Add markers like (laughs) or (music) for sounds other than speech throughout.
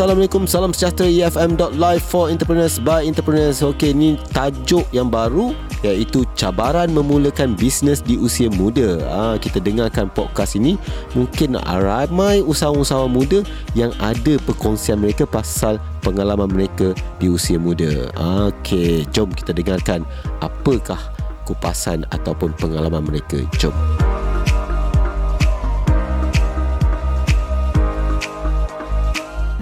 Assalamualaikum, salam sejahtera EFM.live for entrepreneurs by entrepreneurs. Okey, ni tajuk yang baru iaitu cabaran memulakan bisnes di usia muda. Ha, kita dengarkan podcast ini, mungkin ramai usahawan-usahawan muda yang ada perkongsian mereka pasal pengalaman mereka di usia muda. Okey, jom kita dengarkan apakah kupasan ataupun pengalaman mereka. Jom.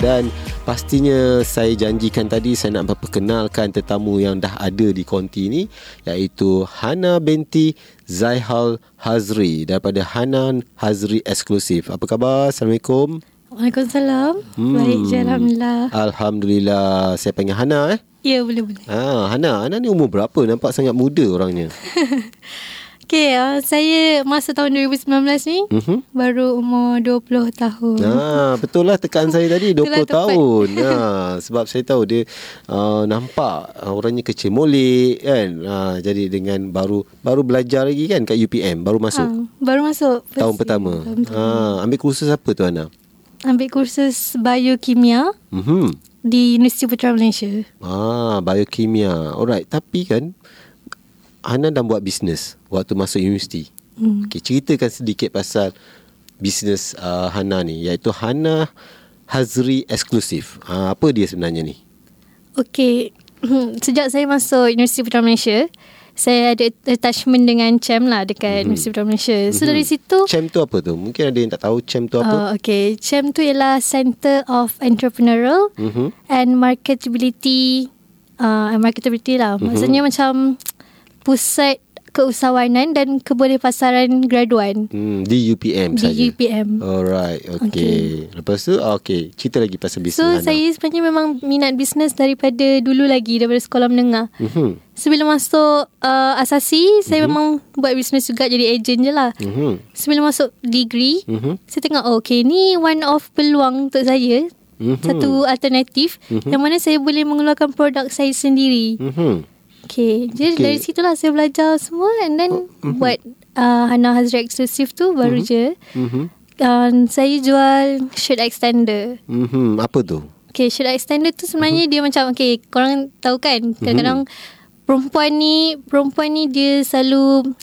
Dan pastinya saya janjikan tadi saya nak memperkenalkan tetamu yang dah ada di konti ni iaitu Hana binti Zaihal Hazri daripada Hanan Hazri Eksklusif. Apa khabar? Assalamualaikum. Waalaikumsalam. Hmm. Baik je Alhamdulillah. Alhamdulillah. Saya panggil Hana eh. Ya boleh boleh. Ah, Hana, Hana ni umur berapa? Nampak sangat muda orangnya. (laughs) Okay, uh, saya masa tahun 2019 ni uh-huh. baru umur 20 tahun. Ah, betul lah tekan saya tadi 20 Itulah tahun. (laughs) Ah, sebab saya tahu dia uh, nampak uh, orangnya kecil molek kan. Ah, jadi dengan baru baru belajar lagi kan kat UPM, baru masuk. Ah, baru masuk. Tahun pertama. Tahun pertama. Ah, ambil kursus apa tu Ana? Ambil kursus biokimia. Mhm. Di Universiti Putra Malaysia. Ah, biokimia. Alright, tapi kan Hana dah buat bisnes waktu masuk universiti. Hmm. Okay, ceritakan sedikit pasal bisnes uh, Hana ni iaitu Hana Hazri Eksklusif. Uh, apa dia sebenarnya ni? Okay, sejak saya masuk Universiti Putra Malaysia, saya ada attachment dengan CHEM lah dekat mm-hmm. Universiti Putra Malaysia. So mm-hmm. dari situ CHEM tu apa tu? Mungkin ada yang tak tahu CHEM tu apa? Oh, okay, CHEM tu ialah Center of Entrepreneurial mm-hmm. and Marketability uh, marketability lah. Mm-hmm. Maksudnya macam pusat keusahawanan dan kebolehpasaran graduan. Hmm, di UPM di saja. Di UPM. Alright, okay. okay. Lepas tu, ah, okay. Cerita lagi pasal bisnes. So, Hana. saya sebenarnya memang minat bisnes daripada dulu lagi, daripada sekolah menengah. Mm-hmm. Sebelum masuk uh, asasi, mm-hmm. saya mhm. memang buat bisnes juga jadi ejen je lah. Mm-hmm. Sebelum masuk degree, mm-hmm. saya tengok, oh, okay, ni one of peluang untuk saya. Mm-hmm. Satu alternatif mm-hmm. yang mana saya boleh mengeluarkan produk saya sendiri. Mm-hmm. Okay, jadi okay. dari situlah saya belajar semua and then oh, mm-hmm. buat uh, Hana Hazri eksklusif tu baru mm-hmm. je. Mm-hmm. Dan saya jual shirt extender. Mm-hmm. Apa tu? Okay, shirt extender tu sebenarnya mm-hmm. dia macam, okay, korang tahu kan, kadang-kadang mm-hmm. perempuan ni, perempuan ni dia selalu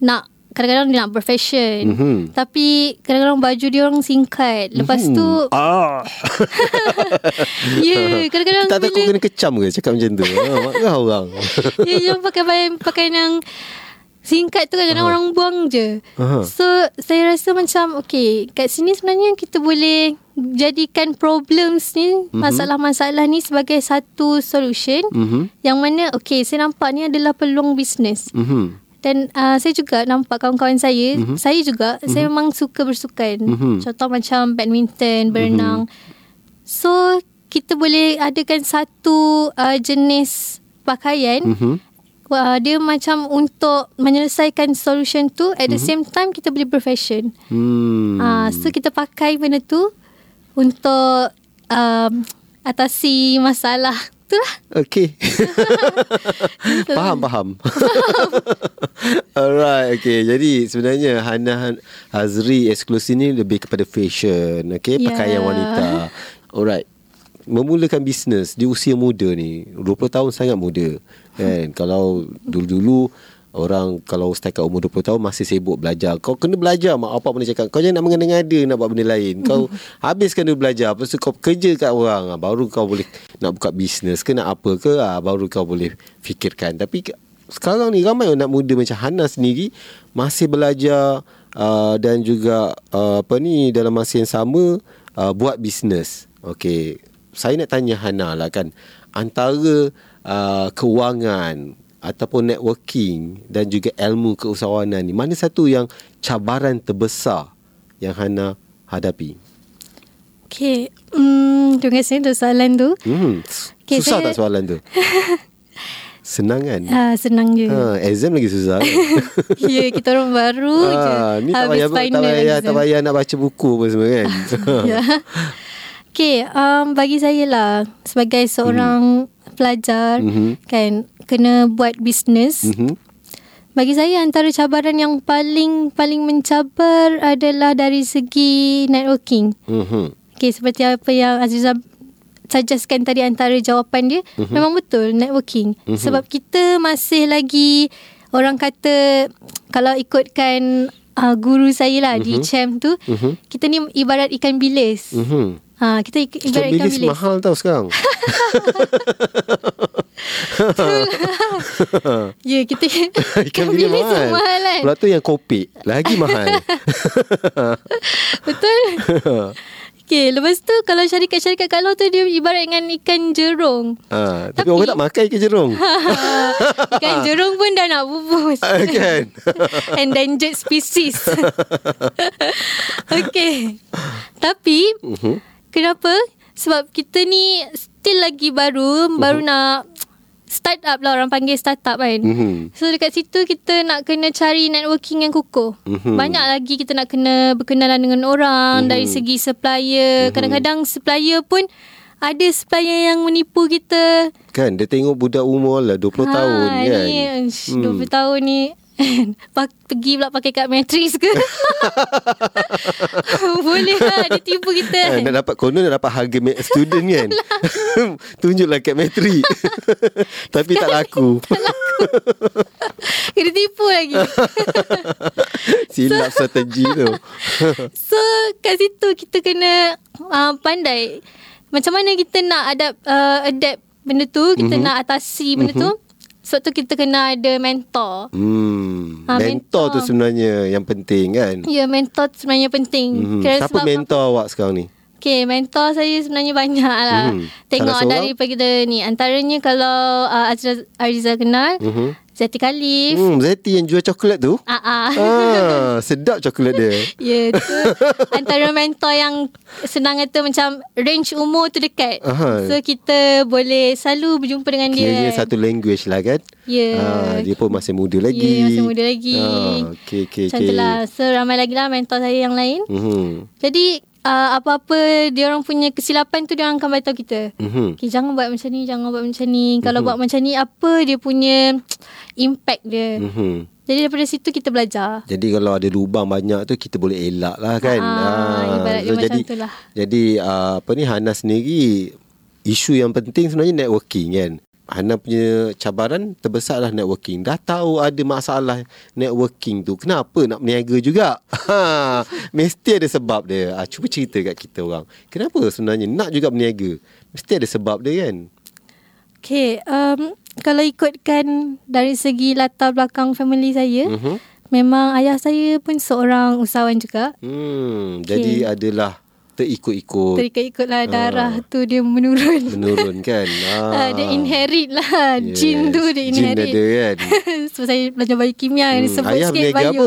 nak kadang-kadang dia nak berfashion mm-hmm. tapi kadang-kadang baju dia orang singkat lepas mm-hmm. tu ah (laughs) ya yeah, kadang-kadang tak takut kena kecam ke cakap macam tu ha marah orang (laughs) ya yeah, pakai pakaian pakaian yang singkat tu kadang-kadang uh-huh. orang buang je uh-huh. so saya rasa macam okay kat sini sebenarnya kita boleh jadikan problems ni mm-hmm. masalah-masalah ni sebagai satu solution mm-hmm. yang mana okay saya nampak ni adalah peluang bisnes mm-hmm. Dan uh, saya juga nampak kawan-kawan saya, mm-hmm. saya juga, mm-hmm. saya memang suka bersukan. Mm-hmm. Contoh macam badminton, berenang. Mm-hmm. So, kita boleh adakan satu uh, jenis pakaian. Mm-hmm. Uh, dia macam untuk menyelesaikan solution tu, at the mm-hmm. same time kita boleh berfashion. Mm. Uh, so, kita pakai benda tu untuk um, atasi masalah lah. Okay. (laughs) faham, faham. (laughs) Alright, okay. Jadi sebenarnya Hana Hazri eksklusif ni lebih kepada fashion, okay? Yeah. Pakaian wanita. Alright. Memulakan bisnes di usia muda ni, 20 tahun sangat muda. Kan? Kalau dulu-dulu Orang kalau setakat umur 20 tahun Masih sibuk belajar. Kau kena belajar Mak apa pernah cakap Kau jangan nak mengada-ngada Nak buat benda lain. Kau (laughs) habiskan dulu belajar Lepas tu kau kerja kat orang ah, Baru kau boleh Nak buka bisnes ke Nak apa ke ah, Baru kau boleh fikirkan. Tapi sekarang ni ramai nak muda macam Hana sendiri Masih belajar uh, Dan juga uh, Apa ni Dalam masa yang sama uh, Buat bisnes Okay Saya nak tanya Hana lah kan Antara uh, Kewangan ataupun networking dan juga ilmu keusahawanan ni mana satu yang cabaran terbesar yang Hana hadapi? Okay, hmm, terima kasih untuk soalan tu. Hmm. Okay, susah saya... tak soalan tu? (laughs) senang kan? Ah, senang je. Ha, exam lagi susah. Kan? (laughs) ya, kita orang baru ha, je. Ni tak payah, tak payah, tak payah nak baca buku pun semua kan? (laughs) ya. Okay, um, bagi saya lah sebagai seorang hmm. pelajar hmm. kan kena buat bisnes. Mm-hmm. Bagi saya antara cabaran yang paling paling mencabar adalah dari segi networking. Mm-hmm. Okay seperti apa yang Azizah suggestkan tadi antara jawapan dia Mhm. uh-huh. memang betul networking uh-huh. sebab kita masih lagi orang kata kalau ikutkan uh, guru saya lah uh-huh. di Mhm. CHAM tu uh-huh. kita ni ibarat ikan bilis. Mhm. ha kita Ikan ibarat ikan bilis bilis mahal tau sekarang. (laughs) (laughs) ya kita (laughs) Ikan bilis mahal. mahal kan Pula tu yang kopik. Lagi mahal. (laughs) betul Okay, lepas tu kalau syarikat-syarikat kalau tu dia ibarat dengan ikan jerung. ha, tapi, Tapi- orang tak makan ikan jerung. ikan jerung pun dah nak bubus. Ah, kan? Endangered species. okay. Tapi, Mhm. kenapa? Sebab kita ni still lagi baru, baru nak start up lah orang panggil start up kan. Mhm. So dekat situ kita nak kena cari networking yang kukuh. Mhm. Banyak lagi kita nak kena berkenalan dengan orang Mhm. dari segi supplier. Kadang-kadang supplier pun ada supplier yang menipu kita. Kan dia tengok budak umur lah 20 Ha, tahun kan. Ni, hmm. 20 tahun ni (laughs) Pak- pergi pula pakai kad matris ke (laughs) Boleh lah Dia tipu kita Ha, nak dapat konon nak dapat harga student kan. (laughs) Tunjuklah kat metri. Tapi tak laku. Kena tipu lagi Silap strategi tu. So kat situ kita kena uh, pandai Macam mana kita nak adapt, uh, adapt benda tu Kita Mhm. nak atasi benda tu Sebab tu kita kena ada mentor Hmm. Ha, mentor, tu mentor. sebenarnya yang penting kan. Ya mentor tu sebenarnya penting Hmm. Kira Siapa mentor awak sekarang ni? Okay, mentor saya sebenarnya banyak lah. Mhm. Tengok Salah dari kita ni. Antaranya kalau uh, Azra Ariza kenal, Mhm. Zati Khalif. Hmm, Zeti yang jual coklat tu. Ah, ah. Ah, (laughs) sedap coklat dia. Ya, tu antara mentor yang senang kata macam range umur tu dekat. Aha. So, kita boleh selalu berjumpa dengan dia. Kiranya satu language lah kan. Ya. Ah, dia pun masih muda lagi. Ya, masih muda lagi. Ah, okay, okay, Macam okay. tu lah. So, ramai lagi lah mentor saya yang lain. Mhm. Jadi, uh, apa-apa dia orang punya kesilapan tu dia orang akan beritahu kita. Mhm. Okay, jangan buat macam ni, jangan buat macam ni. Kalau buat macam ni, apa dia punya (tsk) impact dia. Mhm. Jadi daripada situ kita belajar. Jadi kalau ada lubang banyak tu kita boleh elak lah kan. Ibarat dia macam jadi. Jadi uh, apa ni Hana sendiri isu yang penting sebenarnya networking kan. Hana punya cabaran terbesar lah networking. Dah tahu ada masalah networking tu. Kenapa nak berniaga juga? Ha, mesti ada sebab dia. Ah, cuba cerita kat kita orang. Kenapa sebenarnya nak juga berniaga? Mesti ada sebab dia kan. Okay, um, kalau ikutkan dari segi latar belakang family saya, Mhm. memang ayah saya pun seorang usahawan juga. Hmm, jadi adalah terikut-ikut Terikut-ikutlah darah tu dia menurun. menurun kan. (laughs) Ah. dia inherit lah. Yes. Jin tu dia Jin inherit. ada kan. (laughs) so saya belajar biokimia Hmm, hmm, sebut ayah sikit bio. apa?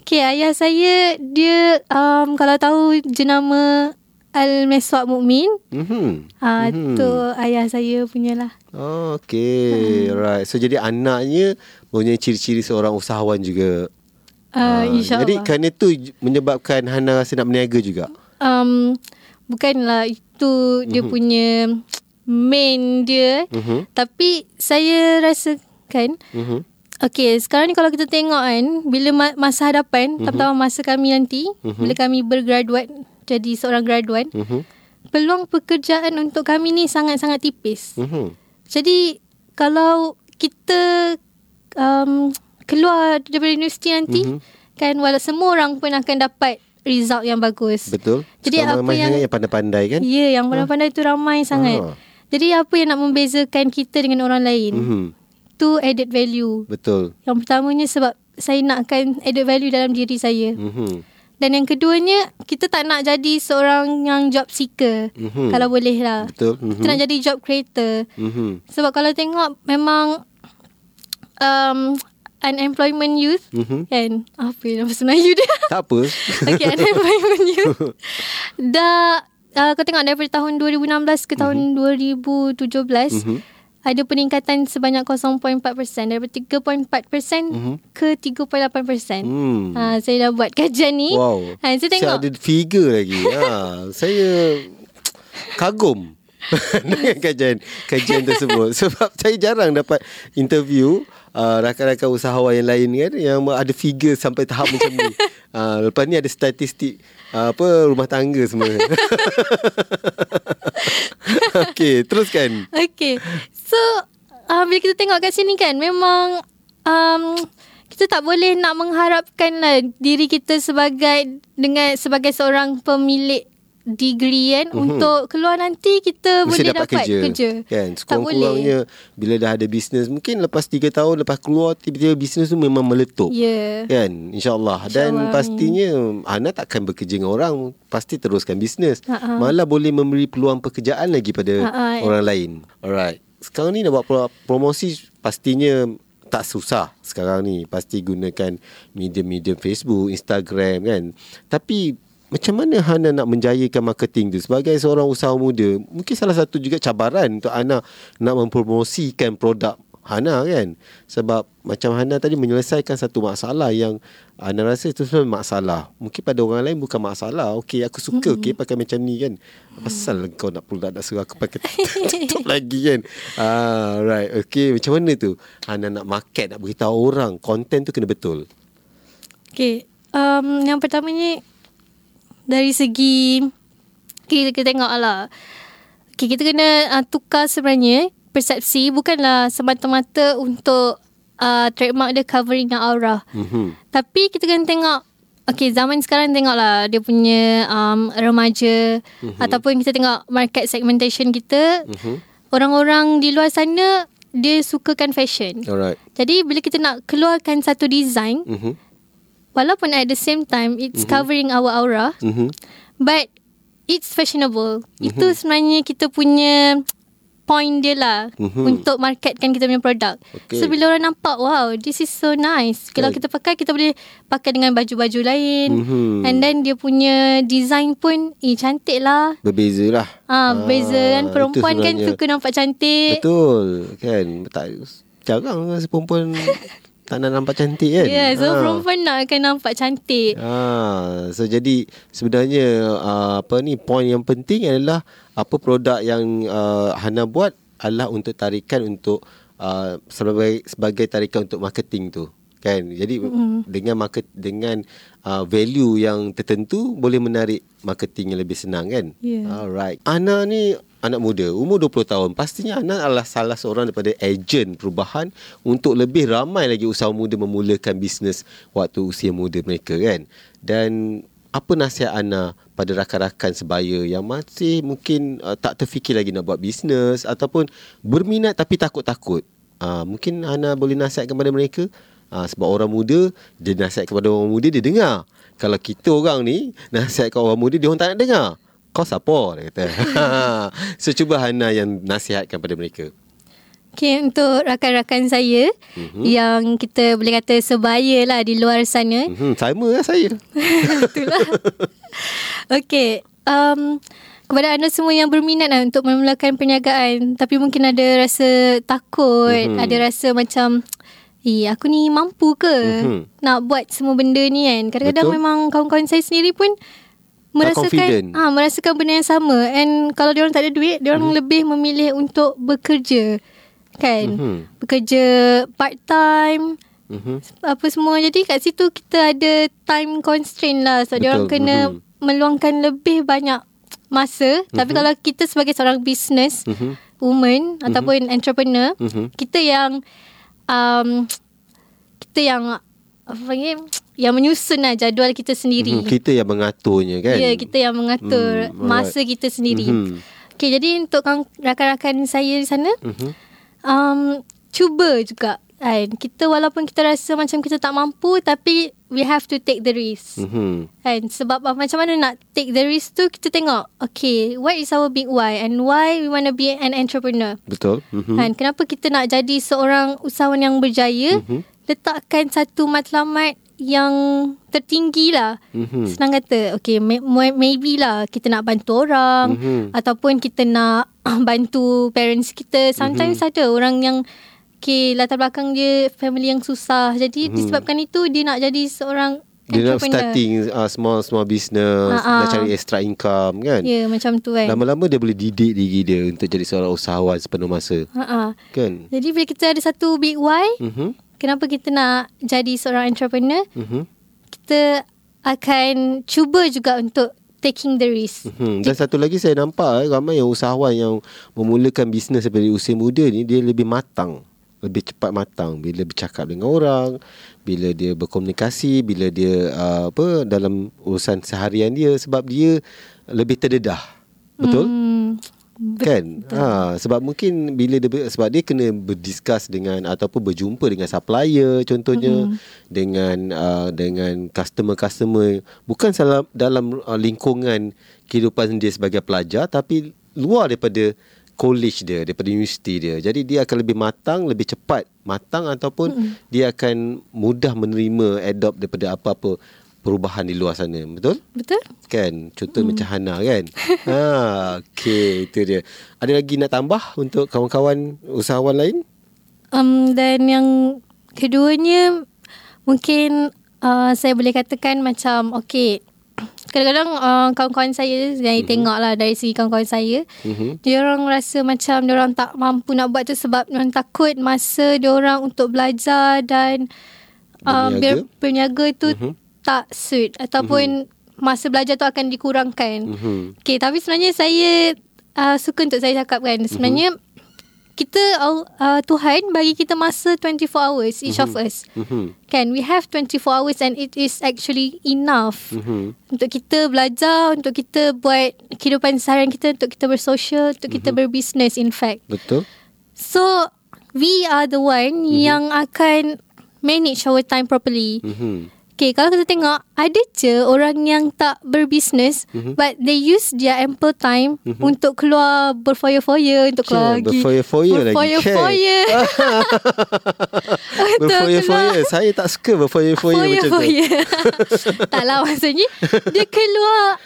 Okay, ayah saya dia um, kalau tahu jenama Al-Meswak Mukmin, Mhm. ah Mhm. tu ayah saya punya lah. Oh, okay. Hmm. Right. So jadi anaknya punya ciri-ciri seorang usahawan juga. Uh, Ah, InsyaAllah. Jadi kerana itu menyebabkan Hana rasa nak berniaga juga. Um, bukanlah itu dia Mhm. punya main dia Mhm. tapi saya rasakan Mhm. Okay, sekarang ni kalau kita tengok kan, bila ma- masa hadapan, Mhm. terutama masa kami nanti, bila kami bergraduat jadi seorang graduan, Mhm. peluang pekerjaan untuk kami ni sangat-sangat tipis. Mhm. Jadi kalau kita um, keluar daripada universiti nanti, Mhm. kan walau semua orang pun akan dapat result yang bagus. Betul. Jadi Sekarang apa yang- yang pandai-pandai kan? Ya, yang pandai-pandai tu ramai sangat. Ah. Jadi apa yang nak membezakan kita dengan orang lain? Mhm. Tu added value. Betul. Yang pertamanya sebab saya nakkan added value dalam diri saya. Mhm. Dan yang keduanya, kita tak nak jadi seorang yang job seeker. Mhm. Kalau boleh lah. Betul. Mhm. Kita nak jadi job creator. Mhm. Sebab kalau tengok memang um, unemployment youth Mhm. kan. Apa nama Melayu dia? (laughs) Tak apa. (laughs) okay, unemployment youth. Dah, uh, kau tengok daripada tahun 2016 ke tahun 2017, Mhm. ada peningkatan sebanyak 0.4%. Daripada 3.4% Mhm. ke 3.8%. Hmm. Ha, saya dah buat kajian ni. Wow. Ha, saya tengok. ada figure lagi. ha, saya kagum (laughs) dengan kajian kajian tersebut sebab (laughs) saya jarang dapat interview uh, rakan-rakan usahawan yang lain kan yang ada figure sampai tahap macam ni. uh, (laughs) lepas ni ada statistik uh, apa rumah tangga semua. Okey, teruskan. Okay So uh, Bila kita tengok kat sini kan Memang um, Kita tak boleh nak mengharapkan lah Diri kita sebagai Dengan sebagai seorang pemilik degree kan mm-hmm. untuk keluar nanti kita Mesti boleh dapat, dapat kerja, kerja. kan sekurang-kurangnya bila dah ada bisnes mungkin lepas 3 tahun lepas keluar tiba-tiba bisnes tu memang meletup Ya. kan insyaallah dan InsyaAllah, pastinya Ana takkan bekerja dengan orang pasti teruskan bisnes Ha-ha. malah boleh memberi peluang pekerjaan lagi pada Ha-ha. orang lain alright sekarang ni nak buat pro- promosi pastinya tak susah sekarang ni pasti gunakan medium-medium Facebook, Instagram kan. Tapi macam mana Hana nak menjayakan marketing tu sebagai seorang usaha muda? Mungkin salah satu juga cabaran untuk Hana nak mempromosikan produk Hana kan. Sebab macam Hana tadi menyelesaikan satu masalah yang Hana rasa itu sebenarnya masalah. Mungkin pada orang lain bukan masalah. Okey, aku suka mm-hmm. okay, pakai macam ni kan. Pasal kau nak pula nak suruh aku pakai (laughs) tutup lagi kan. Ah, right. Okey, macam mana tu? Hana nak market, nak beritahu orang. Konten tu kena betul. Okay. Um, yang pertamanya dari segi kita, kita tengok lah. Okay, kita kena uh, tukar sebenarnya persepsi bukanlah semata-mata untuk uh, trademark dia covering yang aura. Mhm. Tapi kita kena tengok Okay zaman sekarang tengoklah Dia punya um, remaja mm-hmm. Ataupun kita tengok market segmentation kita Mhm. Orang-orang di luar sana Dia sukakan fashion Alright. Jadi bila kita nak keluarkan satu design Mhm. Walaupun at the same time It's mm-hmm. covering our aura Mhm. But It's fashionable mm-hmm. Itu sebenarnya kita punya Point dia lah Mhm. Untuk marketkan kita punya produk Okay. So bila orang nampak Wow this is so nice Kalau Right. kita pakai Kita boleh pakai dengan baju-baju lain Mhm. And then dia punya Design pun Eh cantik lah Berbeza lah. Ah, beza kan Perempuan kan suka nampak cantik Betul kan tak jarang rasa perempuan (laughs) tak nak nampak cantik kan Ya yeah, so Ah. perempuan nak akan nampak cantik Ah, so jadi sebenarnya uh, apa ni poin yang penting adalah apa produk yang uh, Hana buat adalah untuk tarikan untuk uh, sebagai sebagai tarikan untuk marketing tu kan jadi mm. dengan market dengan uh, value yang tertentu boleh menarik marketing yang lebih senang kan Ya. alright Ana ni anak muda umur 20 tahun pastinya Ana adalah salah seorang daripada ejen perubahan untuk lebih ramai lagi usaha muda memulakan bisnes waktu usia muda mereka kan? Dan apa nasihat Ana pada rakan-rakan sebaya yang masih mungkin uh, tak terfikir lagi nak buat bisnes ataupun berminat tapi takut-takut? Uh, mungkin Ana boleh nasihat kepada mereka? Uh, sebab orang muda dia nasihat kepada orang muda dia dengar. Kalau kita orang ni nasihat kepada orang muda dia orang tak nak dengar kau siapa dia kata (laughs) so cuba Hana yang nasihatkan pada mereka Okay, untuk rakan-rakan saya Mhm. mm-hmm. yang kita boleh kata sebaya lah di luar sana. hmm, sama lah saya (laughs) Itulah. okay, um, kepada anda semua yang berminat lah untuk memulakan perniagaan tapi mungkin ada rasa takut, Mhm. mm-hmm. ada rasa macam Eh, aku ni mampu ke Mhm. nak buat semua benda ni kan? Kadang-kadang Betul. memang kawan-kawan saya sendiri pun merasakan ah merasakan benda yang sama and kalau dia orang tak ada duit, dia orang lebih memilih untuk bekerja. Kan? Mhm. Bekerja part time, Mhm. apa semua. Jadi kat situ kita ada time constraint lah. So dia orang kena Mhm. meluangkan lebih banyak masa. Tapi kalau kita sebagai seorang business Mhm. woman ataupun entrepreneur, Mhm. kita yang um, kita yang apa panggil yang menyusun lah jadual kita sendiri. Mhm. kita yang mengaturnya kan Ya, kita yang mengatur Hmm, masa kita sendiri. Mhm. Okay, jadi untuk rakan-rakan saya di sana, Mhm. um, cuba juga kan. Kita walaupun kita rasa macam kita tak mampu tapi we have to take the risk. Mhm. Kan sebab uh, macam mana nak take the risk tu kita tengok okay what is our big why and why we want to be an entrepreneur. betul Mhm. Kan kenapa kita nak jadi seorang usahawan yang berjaya? Mhm. Letakkan satu matlamat yang tertinggi lah. Mhm. Senang kata okay may, may- maybe lah kita nak bantu orang Mhm. ataupun kita nak (clears throat) bantu parents kita. Sometimes Mhm. ada orang yang okay latar belakang dia family yang susah. Jadi Mhm. disebabkan itu dia nak jadi seorang dia nak starting uh, small small business Ah, ah. nak cari extra income kan Ya macam tu kan. lama-lama dia boleh didik diri dia untuk jadi seorang usahawan sepenuh masa Ha-ha. kan Jadi bila kita ada satu big why, Mhm. Kenapa kita nak jadi seorang entrepreneur? Mhm. Kita akan cuba juga untuk taking the risk. Hmm, dan satu lagi saya nampak eh, ramai yang usahawan yang memulakan bisnes daripada usia muda ni dia lebih matang lebih cepat matang bila bercakap dengan orang bila dia berkomunikasi bila dia uh, apa dalam urusan seharian dia sebab dia lebih terdedah betul hmm, kan betul. ha sebab mungkin bila dia sebab dia kena berdiskus dengan ataupun berjumpa dengan supplier contohnya hmm. dengan uh, dengan customer-customer bukan dalam dalam uh, lingkungan kehidupan dia sebagai pelajar tapi luar daripada college dia daripada universiti dia. Jadi dia akan lebih matang, lebih cepat matang ataupun mm-hmm. dia akan mudah menerima adopt daripada apa-apa perubahan di luar sana. Betul? Betul. Kan? Contoh mm. macam Hana kan? (laughs) ha, okey, itu dia. Ada lagi nak tambah untuk kawan-kawan usahawan lain? Um dan yang keduanya mungkin uh, saya boleh katakan macam okey (clears throat) kadang-kadang uh, kawan-kawan saya yang mm-hmm. tengok lah dari segi kawan-kawan saya mm-hmm. dia orang rasa macam dia orang tak mampu nak buat tu sebab dia orang takut masa dia orang untuk belajar dan uh, berniaga, berniaga tu mm-hmm. Tak suit ataupun mm-hmm. masa belajar tu akan dikurangkan. Mm-hmm. Okay, tapi sebenarnya saya uh, suka untuk saya cakapkan sebenarnya mm-hmm kita uh, Tuhan bagi kita masa 24 hours each mm-hmm. of us. Mm-hmm. Kan we have 24 hours and it is actually enough mm-hmm. untuk kita belajar, untuk kita buat kehidupan seharian kita, untuk kita bersosial, untuk mm-hmm. kita berbisnes in fact. Betul. So we are the one mm-hmm. yang akan manage our time properly. Mm-hmm. Okay, kalau kita tengok, ada je orang yang tak berbisnes, mm-hmm. but they use their ample time mm-hmm. untuk keluar berfoya-foya, untuk keluar lagi. Berfoya-foya lagi. Berfoya-foya. (laughs) berfoya-foya. Saya tak suka berfoya-foya macam tu. (laughs) Taklah maksudnya, dia keluar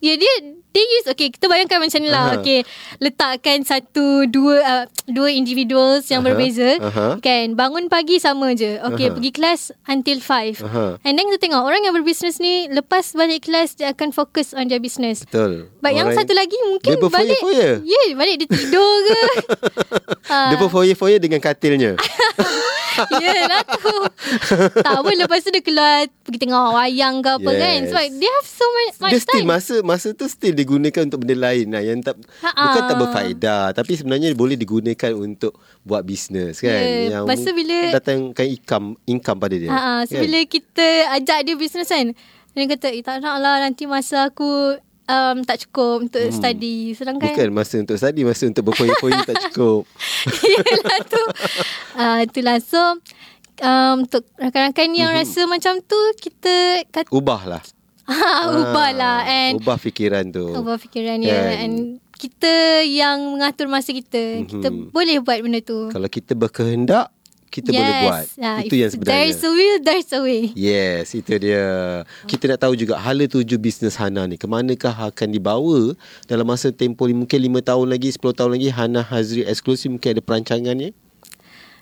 Ya dia dia use okay kita bayangkan macam ni lah uh-huh. okay letakkan satu dua uh, dua individuals yang uh-huh. berbeza uh-huh. kan bangun pagi sama je okay uh-huh. pergi kelas until 5 uh-huh. and then kita tengok orang yang berbisnes ni lepas balik kelas dia akan fokus on their business betul but orang yang satu lagi mungkin dia balik ya yeah, balik dia tidur ke uh. (laughs) dia berfoya-foya dengan katilnya (laughs) (laughs) Yelah tu Tak apa Lepas tu dia keluar Pergi tengok wayang ke apa yes. kan Sebab they have so much, much dia still Masa, masa tu still digunakan Untuk benda lain lah Yang tak Ha-ha. Bukan tak berfaedah Tapi sebenarnya Boleh digunakan untuk Buat bisnes kan yeah. Yang Lepas bila Datangkan income Income pada dia Ha-ha. So kan? bila kita Ajak dia bisnes kan Dia kata eh, Tak nak lah Nanti masa aku um, tak cukup untuk hmm. study. Sedangkan bukan masa untuk study, masa untuk berfoya-foya tak cukup. (laughs) Yalah tu. Uh, itulah so um, untuk rakan-rakan yang hmm. rasa macam tu kita kata ubahlah. (laughs) Ah, ubahlah and ubah fikiran tu. Ubah fikiran ya yeah. and kita yang mengatur masa kita. Mm-hmm. Kita boleh buat benda tu. Kalau kita berkehendak kita yes. boleh buat. Ya, itu yang sebenarnya. There's a will, there's a way. Yes, itu dia. Kita nak tahu juga hala tuju bisnes Hana ni. Kemanakah akan dibawa dalam masa tempoh mungkin 5 tahun lagi, 10 tahun lagi Hana Hazri eksklusif mungkin ada perancangannya?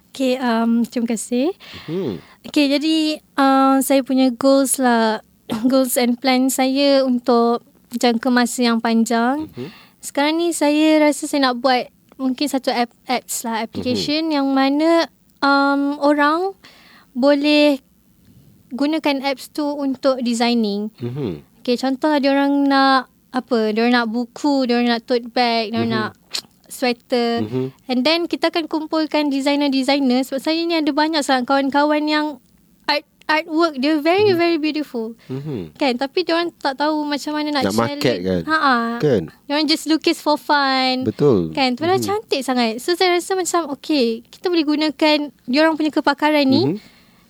Okay, um, terima kasih. Hmm. Okay, jadi uh, saya punya goals lah. (coughs) goals and plan saya untuk jangka masa yang panjang. Hmm. Sekarang ni saya rasa saya nak buat mungkin satu app, apps lah, application hmm. yang mana um, orang boleh gunakan apps tu untuk designing. Mm-hmm. Okay, contoh dia orang nak apa? Dia orang nak buku, dia orang nak tote bag, dia orang mm-hmm. nak sweater. Mm-hmm. And then kita akan kumpulkan designer-designer sebab saya ni ada banyak sangat kawan-kawan yang artwork dia very hmm. very beautiful. Mm-hmm. Kan tapi dia orang tak tahu macam mana nak, nak market kan. Ha Kan. Dia orang just lukis for fun. Betul. Kan padahal mm-hmm. cantik sangat. So saya rasa macam okay kita boleh gunakan dia orang punya kepakaran ni mm-hmm.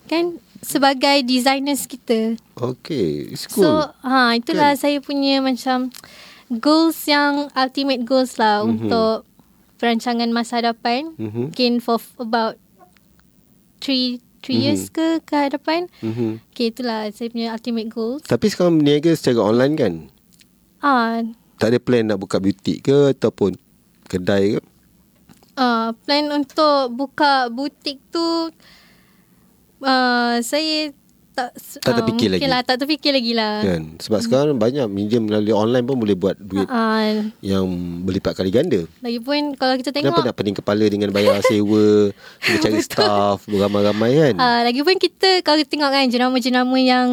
kan sebagai designers kita. Okay, it's cool. So ha itulah kan. saya punya macam goals yang ultimate goals lah mm-hmm. untuk perancangan masa hadapan. Mm-hmm. Mungkin for about three 3 mm-hmm. years ke ke hadapan. Mm-hmm. Okay, itulah saya punya ultimate goal. Tapi sekarang berniaga secara online kan? Ah. Tak ada plan nak buka butik ke ataupun kedai ke? Ah, plan untuk buka butik tu uh, saya tak tak terfikir uh, lagi. Lah, tak terfikir lagi lah. Kan? Sebab hmm. sekarang banyak medium melalui online pun boleh buat duit uh, yang berlipat kali ganda. Lagipun kalau kita tengok. Kenapa nak pening kepala dengan bayar sewa, (laughs) kena cari staff, beramai-ramai kan? Uh, lagipun kita kalau kita tengok kan jenama-jenama yang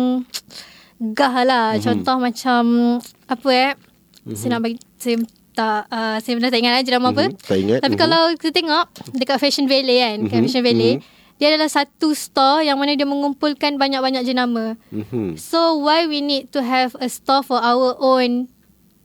gah lah. Mm-hmm. Contoh macam apa eh? Mm-hmm. Saya nak bagi saya tak uh, saya benar tak ingat lah jenama mm-hmm. apa. Tak ingat. Tapi mm-hmm. kalau kita tengok dekat Fashion Valley kan, mm-hmm. Fashion Valley mm-hmm. Dia adalah satu store yang mana dia mengumpulkan banyak-banyak jenama. Mm-hmm. So why we need to have a store for our own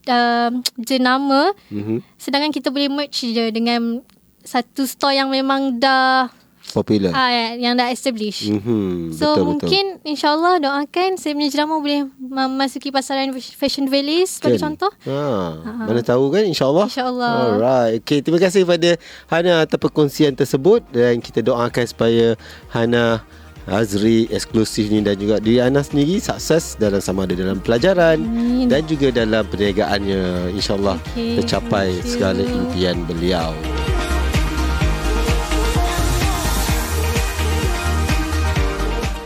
um, jenama mm-hmm. sedangkan kita boleh merge je dengan satu store yang memang dah popular. Ah ya, yang dah established. Mm-hmm. So betul, mungkin betul. insyaallah doakan saya punya jenama boleh memasuki pasaran fashion valley sebagai kan? contoh. Ha. Uh-huh. Mana tahu kan insyaallah. Insyaallah. Alright. Okay, terima kasih kepada Hana atas perkongsian tersebut dan kita doakan supaya Hana Azri eksklusif ni dan juga diri Ana sendiri sukses dalam sama ada dalam pelajaran Amin. dan juga dalam perniagaannya insyaallah okay. tercapai segala impian beliau.